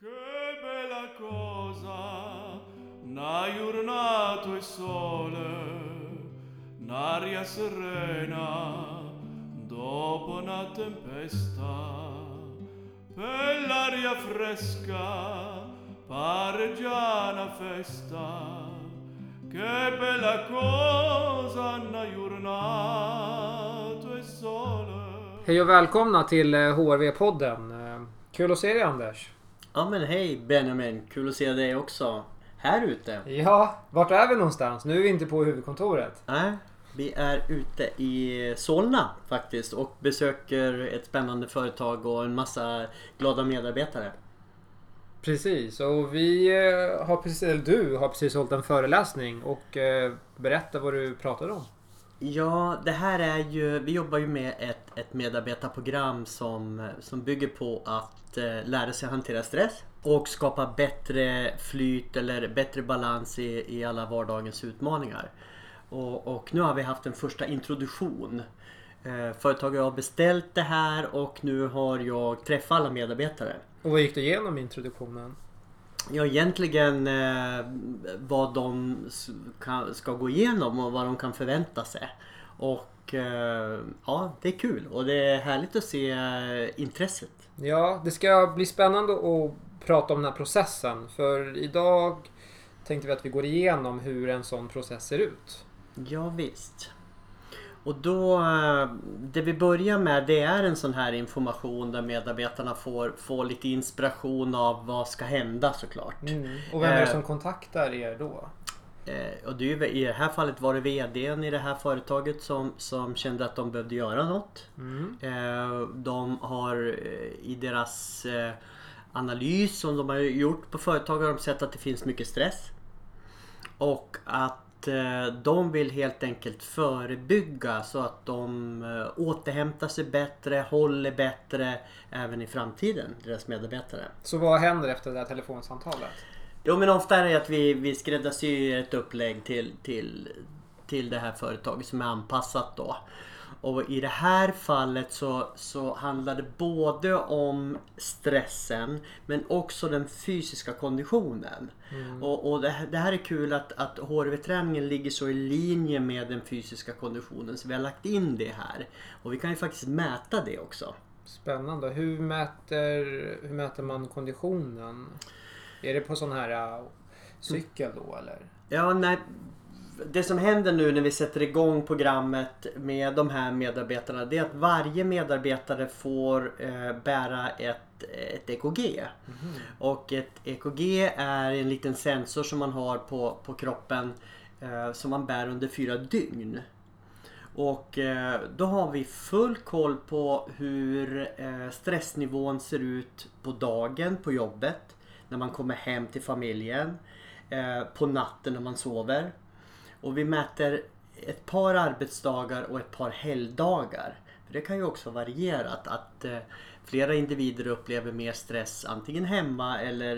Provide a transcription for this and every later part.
Che bella cosa, una giornata e sole, un'aria serena, dopo una tempesta, per l'aria fresca, pare già una festa. Che bella cosa, una giornata e sole. Hej och välkomna till eh, HRV-podden. Eh, kul att se dig Anders. Ja men hej Benjamin, kul att se dig också. Här ute. Ja, vart är vi någonstans? Nu är vi inte på huvudkontoret. Nej, vi är ute i Solna faktiskt och besöker ett spännande företag och en massa glada medarbetare. Precis, och vi eh, har precis, eller du har precis hållit en föreläsning och eh, berätta vad du pratade om. Ja, det här är ju, vi jobbar ju med ett, ett medarbetarprogram som, som bygger på att lära sig hantera stress och skapa bättre flyt eller bättre balans i, i alla vardagens utmaningar. Och, och nu har vi haft en första introduktion. Eh, företaget har beställt det här och nu har jag träffat alla medarbetare. Och vad gick du igenom i introduktionen? Ja, egentligen eh, vad de kan, ska gå igenom och vad de kan förvänta sig. Och eh, ja, det är kul och det är härligt att se eh, intresset. Ja, det ska bli spännande att prata om den här processen. För idag tänkte vi att vi går igenom hur en sån process ser ut. Ja, visst. Och då, eh, det vi börjar med det är en sån här information där medarbetarna får, får lite inspiration av vad ska hända såklart. Och vem är det Eh. som kontaktar er då? Eh, och det är ju, I det här fallet var det VDn i det här företaget som, som kände att de behövde göra något. Mm. Eh, de har eh, i deras analys som de har gjort på företag har de sett att det finns mycket stress. Och att de vill helt enkelt förebygga så att de återhämtar sig bättre, håller bättre även i framtiden, deras medarbetare. Så vad händer efter det här telefonsamtalet? Jo men ofta är det att vi, vi skräddarsyr ett upplägg till, till, till det här företaget som är anpassat då. Och i det här fallet så, så handlar det både om stressen men också den fysiska konditionen. Och, och det, här- det här är kul att, att HRV-träningen ligger så i linje med den fysiska konditionen så vi har lagt in det här. Och vi kan ju faktiskt mäta det också. Spännande. Hur mäter, hur mäter man konditionen? Är det på sån här äh, cykel då eller? Ja, nej. Det som händer nu när vi sätter igång programmet med de här medarbetarna det är att varje medarbetare får eh, bära ett, ett EKG. Och ett EKG är en liten sensor som man har på, på kroppen eh, som man bär under fyra dygn. Och eh, då har vi full koll på hur eh, stressnivån ser ut på dagen på jobbet. När man kommer hem till familjen. Eh, på natten när man sover. Och vi mäter ett par arbetsdagar och ett par helgdagar. För det kan ju också variera. Att, att eh, flera individer upplever mer stress antingen hemma eller,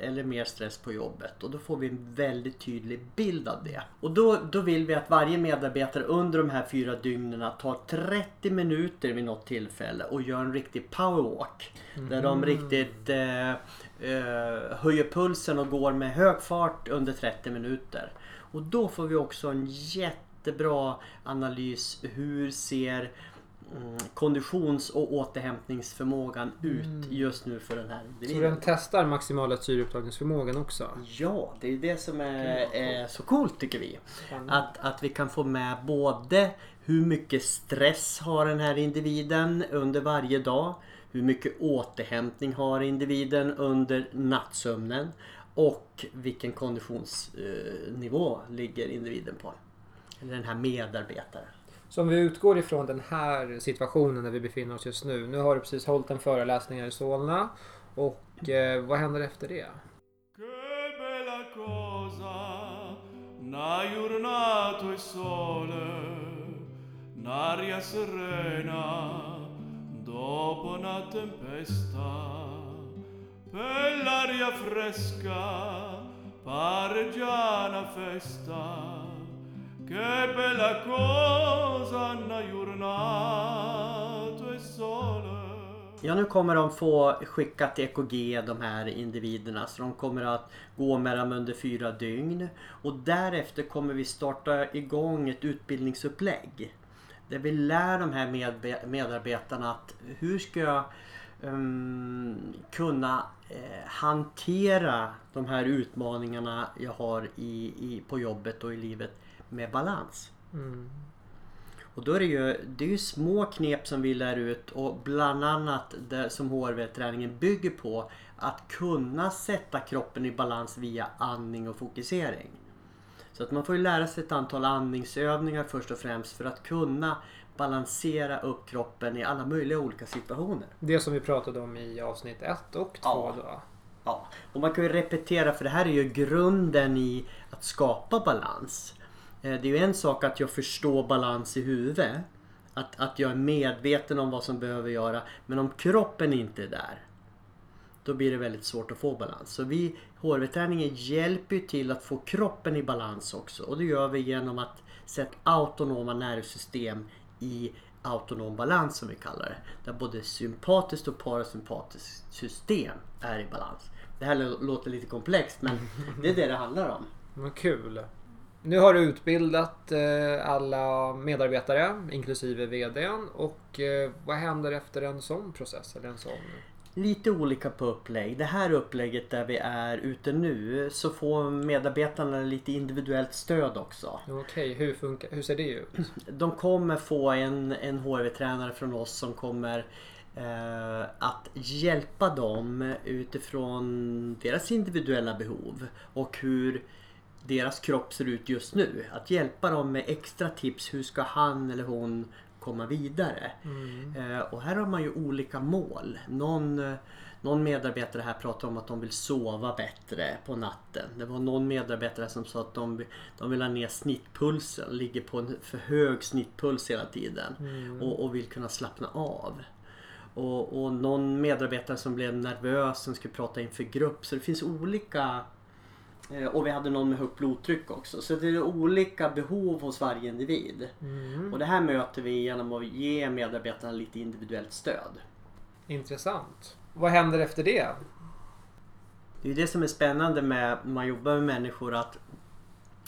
eller mer stress på jobbet. Och då får vi en väldigt tydlig bild av det. Och då, då vill vi att varje medarbetare under de här fyra dygnen tar 30 minuter vid något tillfälle och gör en riktig powerwalk. Där de riktigt eh, eh, höjer pulsen och går med hög fart under 30 minuter. Och då får vi också en jättebra analys. Hur ser mm, konditions och återhämtningsförmågan ut just nu för den här Så individen? den testar maximala syreupptagningsförmågan också? Ja, det är det som är, är så coolt tycker vi. Att, att vi kan få med både hur mycket stress har den här individen under varje dag. Hur mycket återhämtning har individen under nattsömnen. Och vilken konditionsnivå ligger individen på. Eller den här medarbetaren. Så om vi utgår ifrån den här situationen där vi befinner oss just nu. Nu har du precis hållit en föreläsning här i Solna. Och eh, vad händer efter det? Che serena, dopo una tempesta, per l'aria fresca, pare già una festa. Che bella cosa, una giornata e sole. Ja, nu kommer de få skickat EKG de här individerna. Så de kommer att gå med dem under fyra dygn. Och därefter kommer vi starta igång ett utbildningsupplägg. Där vi lär de här med medarbetarna att hur ska jag um, kunna eh, hantera de här utmaningarna jag har i, i, på jobbet och i livet med balans. Mm. Och då är det ju, det är ju små knep som vi lär ut och bland annat det som HRV-träningen bygger på att kunna sätta kroppen i balans via andning och fokusering. Så att man får ju lära sig ett antal andningsövningar först och främst för att kunna balansera upp kroppen i alla möjliga olika situationer. Det som vi pratade om i avsnitt 1 och 2 Ja. då. Ja, och man kan ju repetera för det här är ju grunden i att skapa balans. Eh, det är ju en sak att jag förstår balans i huvudet. Att, att jag är medveten om vad som behöver göra. Men om kroppen inte är där. Då blir det väldigt svårt att få balans. Så vi, HRV-träningen hjälper ju till att få kroppen i balans också. Och det gör vi genom att sätta autonoma nervsystem i autonom balans som vi kallar det. Där både sympatiskt och parasympatiskt system är i balans. Det här låter lite komplext men det är det det handlar om. Vad kul. Nu har du utbildat eh, alla medarbetare, inklusive VDn. Och eh, vad händer efter en sån process? Eller en sån... Lite olika på upplägg. Det här upplägget där vi är ute nu så får medarbetarna lite individuellt stöd också. Okej, hur, funkar, hur ser det ut? De kommer få en, en HRV-tränare från oss som kommer eh, att hjälpa dem utifrån deras individuella behov och hur deras kropp ser ut just nu. Att hjälpa dem med extra tips. Hur ska han eller hon komma vidare? Eh, och här har man ju olika mål. Någon, eh, någon medarbetare här pratar om att de vill sova bättre på natten. Det var någon medarbetare som sa att de, de vill ha ner snittpulsen. Ligger på en för hög snittpuls hela tiden. Och, och vill kunna slappna av. Och, och någon medarbetare som blev nervös som skulle prata inför grupp. Så det finns olika och vi hade någon med högt blodtryck också. Så det är olika behov hos varje individ. Och det här möter vi genom att ge medarbetarna lite individuellt stöd. Intressant. Vad händer efter det? Det är det som är spännande med när man jobbar med människor att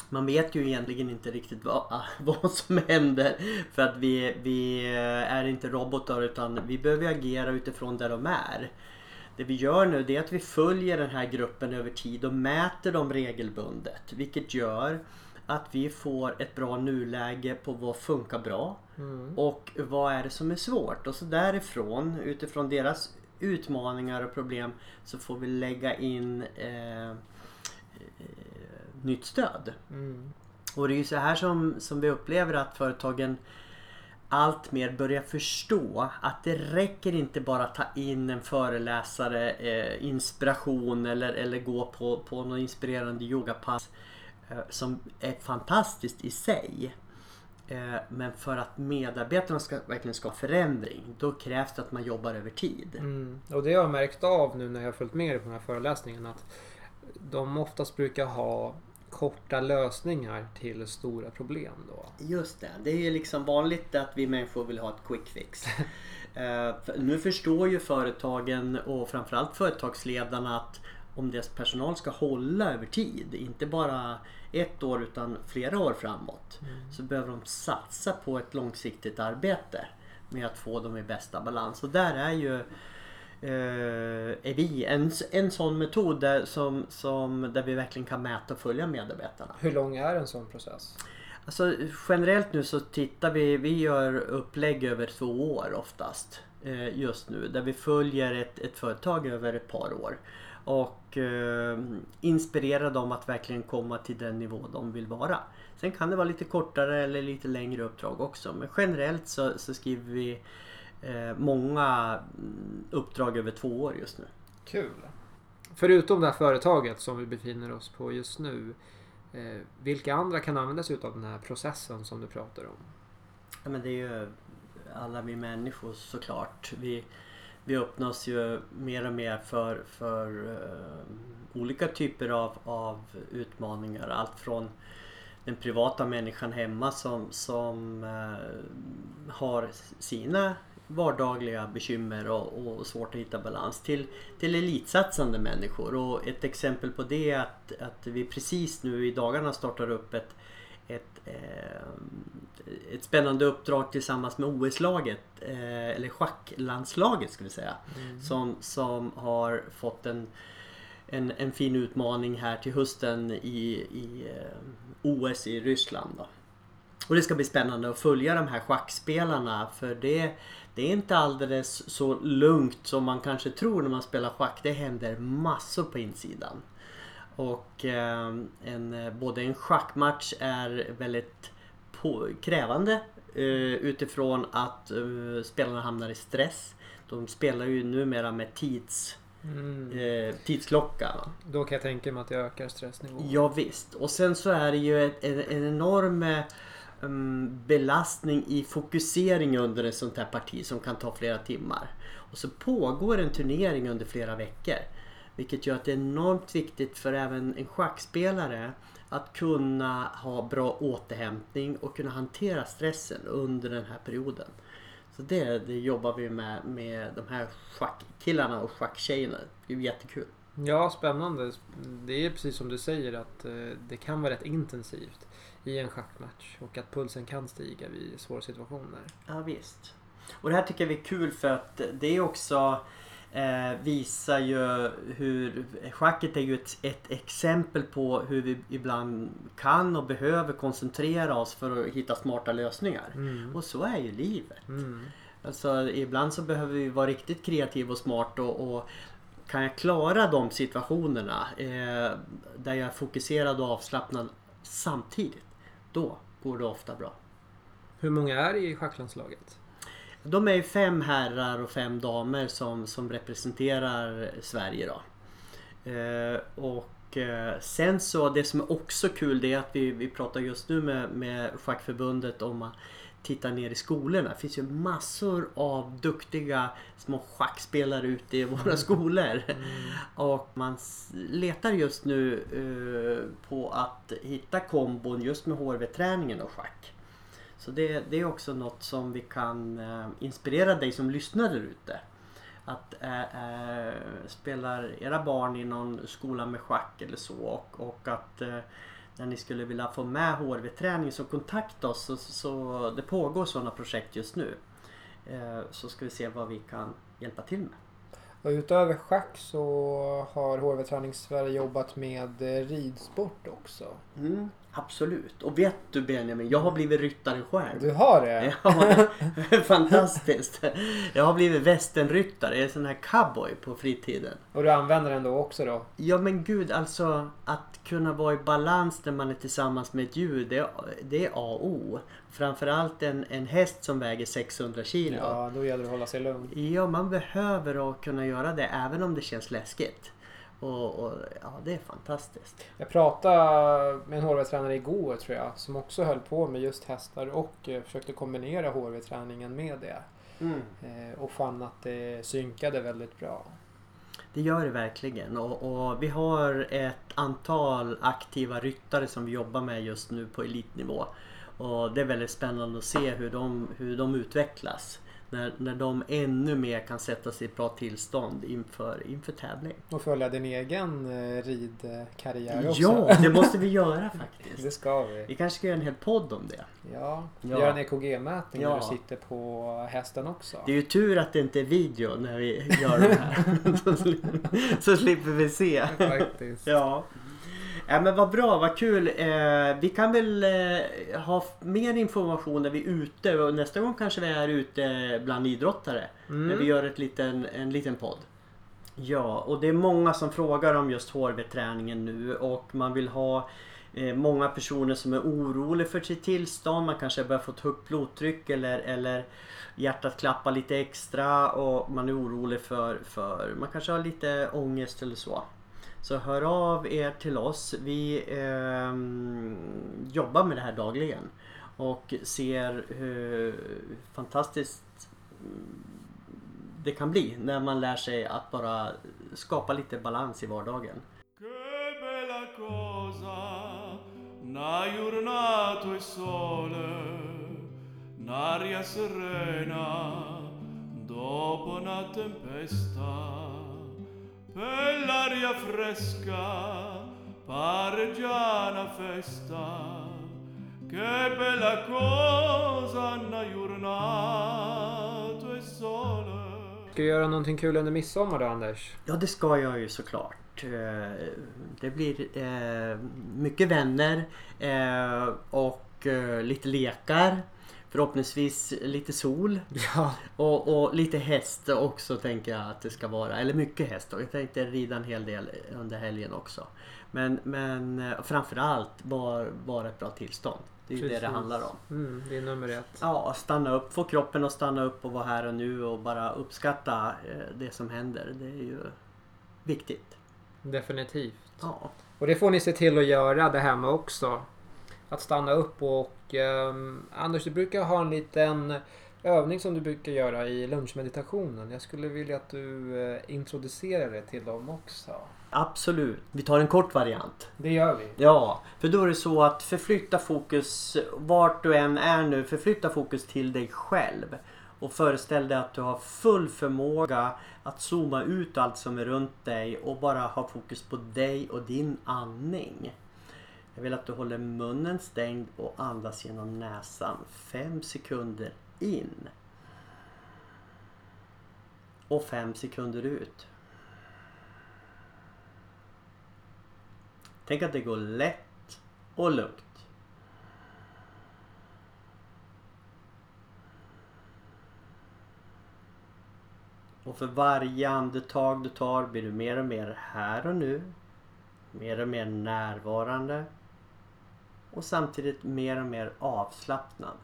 man vet ju egentligen inte riktigt vad, vad som händer. För att vi, vi är inte robotar utan vi behöver agera utifrån där de är. Det vi gör nu det är att vi följer den här gruppen över tid och mäter dem regelbundet. Vilket gör att vi får ett bra nuläge på vad funkar bra och vad är det som är svårt. Och så därifrån, utifrån deras utmaningar och problem så får vi lägga in eh, eh, nytt stöd. Mm. Och det är ju så här som, som vi upplever att företagen allt mer börjar förstå att det räcker inte bara att ta in en föreläsare, eh, inspiration eller, eller gå på, på någon inspirerande yogapass eh, som är fantastiskt i sig. Eh, men för att medarbetarna ska, verkligen ska ha förändring då krävs det att man jobbar över tid. Mm. Och det har jag märkt av nu när jag har följt med er på den här föreläsningen att de oftast brukar ha korta lösningar till stora problem då. Just det, det är ju liksom vanligt att vi människor vill ha ett quick fix. För nu förstår ju företagen och framförallt företagsledarna att om deras personal ska hålla över tid, inte bara ett år utan flera år framåt, så behöver de satsa på ett långsiktigt arbete med att få dem i bästa balans. Och där är ju är vi en, en sån metod där, som, som, där vi verkligen kan mäta och följa medarbetarna. Hur lång är en sån process? Alltså generellt nu så tittar vi, vi gör upplägg över två år oftast. Eh, just nu. Där vi följer ett, ett företag över ett par år. Och eh, inspirerar dem att verkligen komma till den nivå de vill vara. Sen kan det vara lite kortare eller lite längre uppdrag också. Men generellt så, så skriver vi eh, många mm, uppdrag över två år just nu. Kul! Förutom det här företaget som vi befinner oss på just nu. Eh, vilka andra kan använda sig av den här processen som du pratar om? Ja, men det är ju alla vi människor såklart. Vi, vi öppnas ju mer och mer för, för eh, olika typer av, av utmaningar. Allt från den privata människan hemma som, som eh, har sina vardagliga bekymmer och, och svårt att hitta balans till, till elitsatsande människor. Och ett exempel på det är att, att vi precis nu i dagarna startar upp ett, ett, eh, ett spännande uppdrag tillsammans med OS-laget, eh, eller schacklandslaget ska vi säga. Som, som har fått en, en, en fin utmaning här till hösten i, i eh, OS i Ryssland. Då. Och det ska bli spännande att följa de här schackspelarna för det, det är inte alldeles så lugnt som man kanske tror när man spelar schack. Det händer massor på insidan. Och eh, en, både en schackmatch är väldigt på, krävande eh, utifrån att eh, spelarna hamnar i stress. De spelar ju numera med tids, Mm. eh, tidsklocka. Då kan jag tänka mig att det ökar stressnivån. Ja, visst. Och sen så är det ju en, en enorm eh, belastning i fokusering under ett sånt här parti som kan ta flera timmar. Och så pågår en turnering under flera veckor. Vilket gör att det är enormt viktigt för även en schackspelare att kunna ha bra återhämtning och kunna hantera stressen under den här perioden. Så det, det jobbar vi med med de här schackkillarna och schacktjejerna. Det är jättekul. Ja, spännande. Det är precis som du säger att eh, det kan vara rätt intensivt i en schackmatch och att pulsen kan stiga vid svåra situationer. Ja visst. Och det här tycker vi är kul för att det är också eh, visar ju hur schacket är ju ett, ett exempel på hur vi ibland kan och behöver koncentrera oss för att hitta smarta lösningar. Mm. Och så är ju livet. Mm. Alltså ibland så behöver vi vara riktigt kreativa och smart och, och kan jag klara de situationerna eh, där jag är fokuserad och avslappnad samtidigt. Då går det ofta bra. Hur många är i schacklandslaget? De är fem herrar och fem damer som, som representerar Sverige då. Eh, och eh, sen så det som är också kul det är att vi, vi pratar just nu med, med Schackförbundet om att titta ner i skolorna. Det finns ju massor av duktiga små schackspelare ute i våra skolor. Och man letar just nu eh, på att hitta kombon just med HRV-träningen och schack. Så det, det är också något som vi kan eh, inspirera dig som lyssnar där ute. Att eh, eh, spelar era barn i någon skola med schack eller så och, och att när ni skulle vilja få med HRV-träning så kontakta oss. Så, så det pågår sådana projekt just nu. Eh, så ska vi se vad vi kan hjälpa till med. Och utöver schack så har HV Träning Sverige jobbat med ridsport också. Mm, absolut. Och vet du Benjamin, jag har blivit ryttare själv. Du har det? Ja, fantastiskt. Jag har blivit västernryttare, jag är sån här cowboy på fritiden. Och du använder den då också då? Ja men gud, alltså att kunna vara i balans när man är tillsammans med ett djur, det, det är A och O. Framförallt en, en häst som väger 600 kilo. Ja, då gäller det att hålla sig lugn. Ja, man behöver att kunna göra det även om det känns läskigt. Och, och ja, det är fantastiskt. Jag pratade med en HV-tränare igår tror jag som också höll på med just hästar och eh, försökte kombinera HV-träningen med det. Eh, Och fann att det synkade väldigt bra. Det gör det verkligen och, och vi har ett antal aktiva ryttare som vi jobbar med just nu på elitnivå. Och det är väldigt spännande att se hur de, hur de utvecklas. När, när de ännu mer kan sätta sig i ett bra tillstånd inför, inför tävling. Och följa din egen eh, ridkarriär också. Ja, det måste vi göra faktiskt. Det ska vi. Vi kanske ska göra en hel podd om det. Ja, Ja. göra en EKG-mätning Ja. när du sitter på hästen också. Det är ju tur att det inte är video när vi gör det här. så, slipper, så slipper vi se. Faktiskt. Ja. Ja men vad bra, vad kul. Eh, vi kan väl eh, ha mer information när vi är ute och nästa gång kanske vi är ute bland idrottare. Mm. När vi gör ett liten, en liten podd. Ja, och det är många som frågar om just HRV-träningen nu och man vill ha eh, många personer som är oroliga för sitt tillstånd. Man kanske börjar få ett högt blodtryck eller, eller hjärtat klappar lite extra och man är orolig för, för man kanske har lite ångest eller så. Så hör av er till oss. Vi eh, jobbar med det här dagligen och ser hur fantastiskt mm, det kan bli när man lär sig att bara skapa lite balans i vardagen. Una giornata e sole, un'aria serena, dopo una tempesta, per l'aria fresca, parreggiana festa, che bella cosa una giornata e sole. Ska du göra någonting kul under midsommar då Anders? Ja, det ska jag ju såklart. Eh, Det blir eh, mycket vänner eh, och eh, lite lekar. Förhoppningsvis lite sol Ja. och, och lite häst också tänker jag att det ska vara. Eller mycket häst. Och jag tänkte rida en hel del under helgen också. Men, men eh, framförallt var, var ett bra tillstånd. Det är ju det det Precis. handlar om. Mm, det är nummer ett. Ja, stanna upp, få kroppen att stanna upp och vara här och nu och bara uppskatta eh, det som händer. Det är ju viktigt. Definitivt. Ja. Och det får ni se till att göra det hemma också. Att stanna upp och ehm, Anders du brukar ha en liten övning som du brukar göra i lunchmeditationen. Jag skulle vilja att du eh, introducerar det till dem också. Absolut. Vi tar en kort variant. Det gör vi. Ja, för då är det så att förflytta fokus vart du än är nu. Förflytta fokus till dig själv. Och föreställ dig att du har full förmåga att zooma ut allt som är runt dig och bara ha fokus på dig och din andning. Jag vill att du håller munnen stängd och andas genom näsan. Fem sekunder in. Och fem sekunder ut. Tänk att det går lätt och lugnt. Och för varje andetag du tar blir du mer och mer här och nu. Mer och mer närvarande. Och samtidigt mer och mer avslappnad.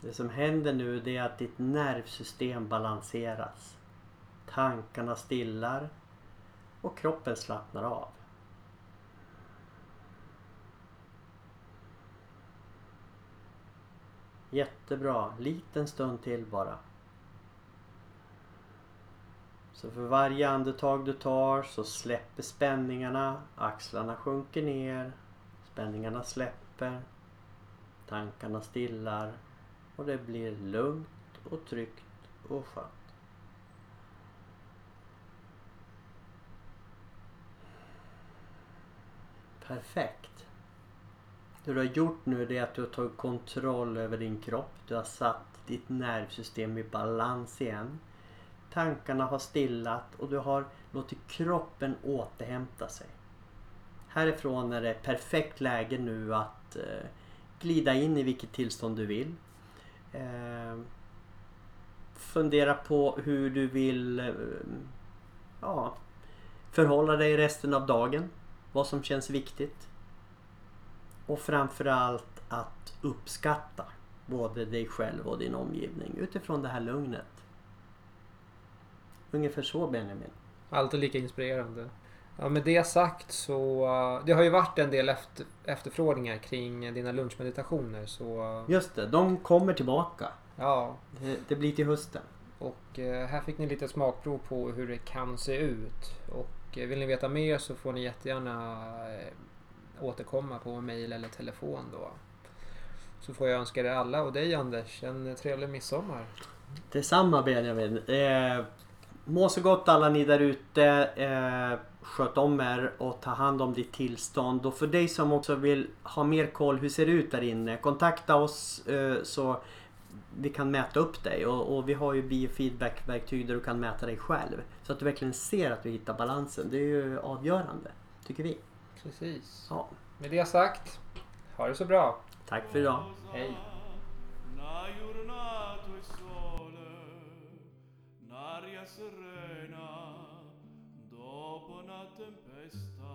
Det som händer nu det är att ditt nervsystem balanseras. Tankarna stillar och kroppen slappnar av. Jättebra. Liten stund till bara. Så för varje andetag du tar så släpper spänningarna. Axlarna sjunker ner. Spänningarna släpper. Tankarna stillar. Och det blir lugnt och tryggt och skönt. Perfekt. Det du har gjort nu det är att du har tagit kontroll över din kropp. Du har satt ditt nervsystem i balans igen. Tankarna har stillat och du har låtit kroppen återhämta sig. Härifrån är det perfekt läge nu att eh, glida in i vilket tillstånd du vill. Eh, fundera på hur du vill eh, ja, förhålla dig resten av dagen. Vad som känns viktigt. Och framförallt att uppskatta både dig själv och din omgivning utifrån det här lugnet. Ungefär så Benjamin. Alltid lika inspirerande. Ja, med det sagt så... eh, Det har ju varit en del efter, efterfrågningar kring dina lunchmeditationer så... eh, Just det, de kommer tillbaka. Ja, Det, det blir till hösten. och eh, här fick ni lite smakprov på hur det kan se ut. Och vill ni veta mer så får ni jättegärna återkomma på mail eller telefon då. Så får jag önska er alla och dig Anders en trevlig midsommar. Detsamma Benjamin. Eh, må så gott alla ni där ute. Eh, sköt om er och ta hand om ditt tillstånd. Och för dig som också vill ha mer koll, hur ser det ut där inne? Kontakta oss eh, så vi kan mäta upp dig. Och, och vi har ju biofeedback-verktyg där du kan mäta dig själv. Så att du verkligen ser att du hittar balansen. Det är ju avgörande, tycker vi. Precis. Ja, Med det sagt, ha det så bra. tack för idag. Hej. Serena, dopo una tempesta,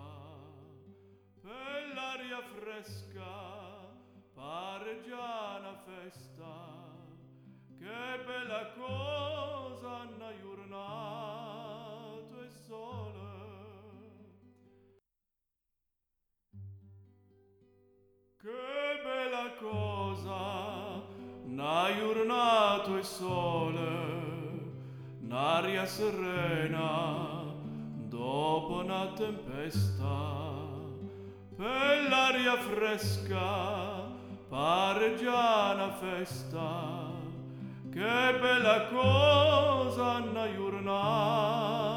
per l'aria fresca, parreggiana festa, che bella cosa una giornata e sole. Che bella cosa, una giornata e sole, aria serena dopo una tempesta per l'aria fresca pare già una festa. Che bella cosa una giornata